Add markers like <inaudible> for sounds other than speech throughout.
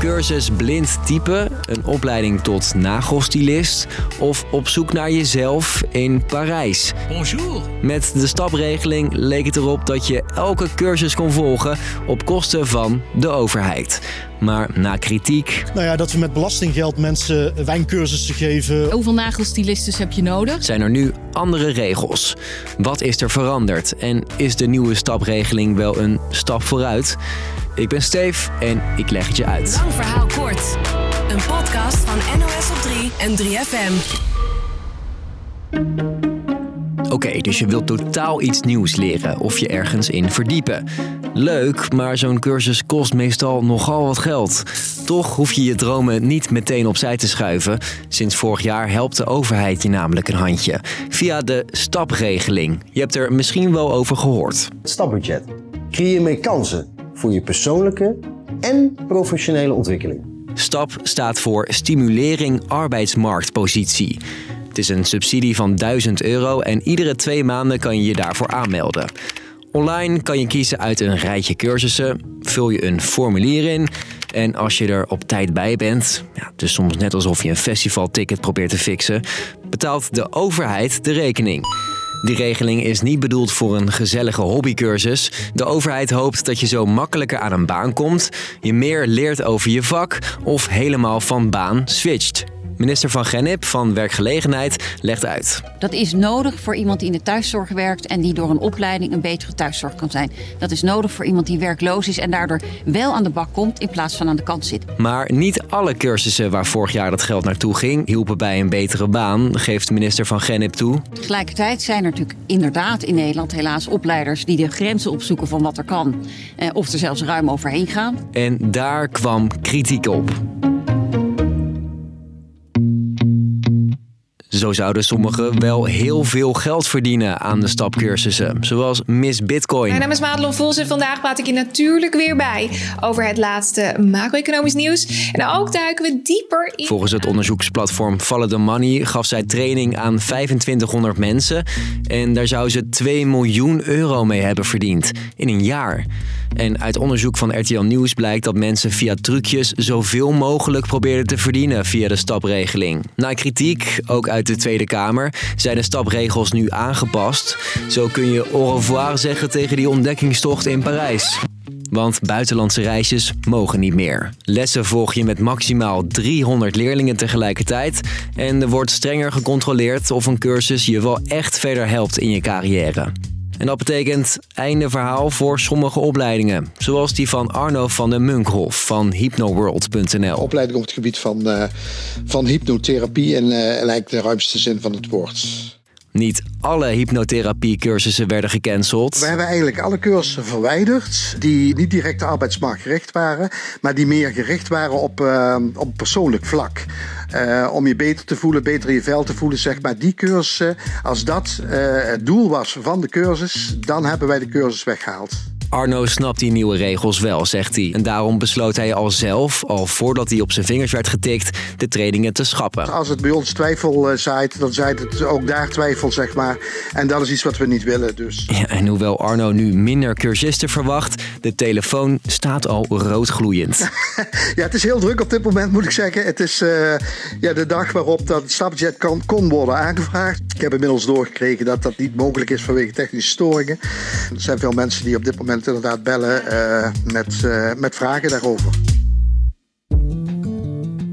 cursus blind typen, een opleiding tot nagelstylist of op zoek naar jezelf in Parijs. Bonjour. Met de stapregeling leek het erop dat je elke cursus kon volgen op kosten van de overheid. Maar na kritiek Nou ja, dat we met belastinggeld mensen wijncursussen geven. Hoeveel nagelstylistes heb je nodig? zijn er nu andere regels. Wat is er veranderd en is de nieuwe stapregeling wel een stap vooruit? Ik ben Steef en ik leg het je uit. Lang verhaal kort. Een podcast van NOS op 3 en 3FM. Oké, dus je wilt totaal iets nieuws leren of je ergens in verdiepen. Leuk, maar zo'n cursus kost meestal nogal wat geld. Toch hoef je je dromen niet meteen opzij te schuiven. Sinds vorig jaar helpt de overheid je namelijk een handje. Via de stapregeling. Je hebt er misschien wel over gehoord. Stapbudget. Creëer meer kansen voor je persoonlijke en professionele ontwikkeling. STAP staat voor Stimulering Arbeidsmarktpositie. Het is een subsidie van 1000 euro en iedere twee maanden kan je je daarvoor aanmelden. Online kan je kiezen uit een rijtje cursussen, vul je een formulier in en als je er op tijd bij bent, ja, is soms net alsof je een festivalticket probeert te fixen, betaalt de overheid de rekening. Die regeling is niet bedoeld voor een gezellige hobbycursus. De overheid hoopt dat je zo makkelijker aan een baan komt, je meer leert over je vak of helemaal van baan switcht. Minister van Gennip van Werkgelegenheid legt uit. Dat is nodig voor iemand die in de thuiszorg werkt en die door een opleiding een betere thuiszorg kan zijn. Dat is nodig voor iemand die werkloos is en daardoor wel aan de bak komt in plaats van aan de kant zit. Maar niet alle cursussen waar vorig jaar dat geld naartoe ging, hielpen bij een betere baan, geeft minister van Gennip toe. Tegelijkertijd zijn er natuurlijk inderdaad in Nederland helaas opleiders die de grenzen opzoeken van wat er kan. Eh, of er zelfs ruim overheen gaan. En daar kwam kritiek op. Zo zouden sommigen wel heel veel geld verdienen aan de stapcursussen, zoals Miss Bitcoin. Mijn naam is Madelon Vos en vandaag praat ik je natuurlijk weer bij over het laatste macro-economisch nieuws. En ook duiken we dieper in... Volgens het onderzoeksplatform Follow the Money gaf zij training aan 2500 mensen en daar zou ze 2 miljoen euro mee hebben verdiend in een jaar. En uit onderzoek van RTL Nieuws blijkt dat mensen via trucjes zoveel mogelijk probeerden te verdienen via de stapregeling. Na kritiek, ook uit de Tweede Kamer, zijn de stapregels nu aangepast. Zo kun je au revoir zeggen tegen die ontdekkingstocht in Parijs. Want buitenlandse reisjes mogen niet meer. Lessen volg je met maximaal 300 leerlingen tegelijkertijd. En er wordt strenger gecontroleerd of een cursus je wel echt verder helpt in je carrière. En dat betekent einde verhaal voor sommige opleidingen. Zoals die van Arno van den Munkhoff van hypnoworld.nl. opleiding op het gebied van, eh, van hypnotherapie in eh, eigenlijk de ruimste zin van het woord. Niet alle hypnotherapie-cursussen werden gecanceld. We hebben eigenlijk alle cursussen verwijderd die niet direct arbeidsmarkt gericht waren, maar die meer gericht waren op, eh, op persoonlijk vlak. Eh, om je beter te voelen, beter je vel te voelen, zeg maar. Die cursussen, als dat eh, het doel was van de cursus, dan hebben wij de cursus weggehaald. Arno snapt die nieuwe regels wel, zegt hij. En daarom besloot hij al zelf, al voordat hij op zijn vingers werd getikt, de trainingen te schrappen. Als het bij ons twijfel eh, zaait, dan zaait het ook daar twijfel, zeg maar. En dat is iets wat we niet willen, dus. Ja, en hoewel Arno nu minder cursisten verwacht, de telefoon staat al roodgloeiend. <laughs> Ja, het is heel druk op dit moment, moet ik zeggen. Het is eh, ja, de dag waarop dat stapbudget kan, kon worden aangevraagd. Ik heb inmiddels doorgekregen dat dat niet mogelijk is vanwege technische storingen. Er zijn veel mensen die op dit moment inderdaad bellen eh, met, eh, met vragen daarover.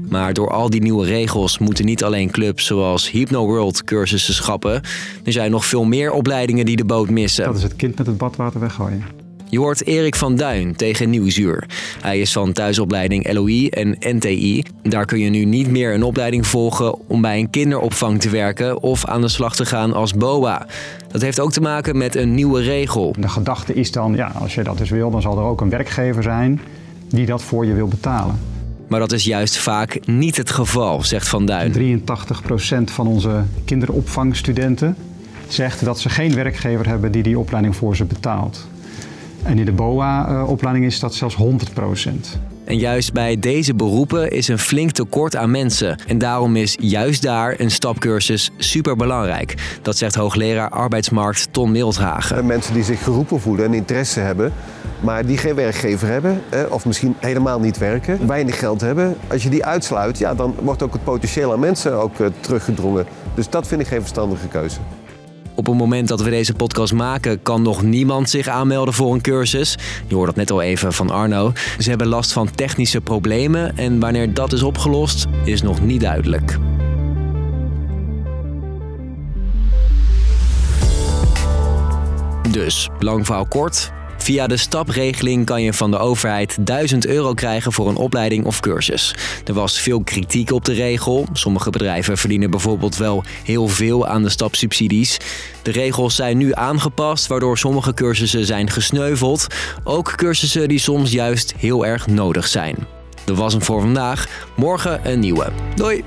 Maar door al die nieuwe regels moeten niet alleen clubs zoals Hypno World cursussen schrappen. Er zijn nog veel meer opleidingen die de boot missen. Dat is het kind met het badwater weggooien. Je hoort Erik van Duin tegen Nieuwsuur. Hij is van thuisopleiding LOI en NTI. Daar kun je nu niet meer een opleiding volgen om bij een kinderopvang te werken of aan de slag te gaan als BOA. Dat heeft ook te maken met een nieuwe regel. De gedachte is dan, ja, als je dat dus wil, dan zal er ook een werkgever zijn die dat voor je wil betalen. Maar dat is juist vaak niet het geval, zegt Van Duin. 83% van onze kinderopvangstudenten zegt dat ze geen werkgever hebben die die opleiding voor ze betaalt. En in de BOA-opleiding is dat zelfs 100%. En juist bij deze beroepen is een flink tekort aan mensen. En daarom is juist daar een stapcursus superbelangrijk. Dat zegt hoogleraar arbeidsmarkt Ton Mildhagen. Mensen die zich geroepen voelen en interesse hebben, maar die geen werkgever hebben, of misschien helemaal niet werken, weinig geld hebben. Als je die uitsluit, ja, dan wordt ook het potentieel aan mensen ook teruggedrongen. Dus dat vind ik geen verstandige keuze. Op het moment dat we deze podcast maken, kan nog niemand zich aanmelden voor een cursus. Je hoort dat net al even van Arno. Ze hebben last van technische problemen en wanneer dat is opgelost, is nog niet duidelijk. Dus, lang verhaal kort. Via de stapregeling kan je van de overheid 1000 euro krijgen voor een opleiding of cursus. Er was veel kritiek op de regel. Sommige bedrijven verdienen bijvoorbeeld wel heel veel aan de stapsubsidies. De regels zijn nu aangepast, waardoor sommige cursussen zijn gesneuveld. Ook cursussen die soms juist heel erg nodig zijn. Dat was hem voor vandaag. Morgen een nieuwe. Doei!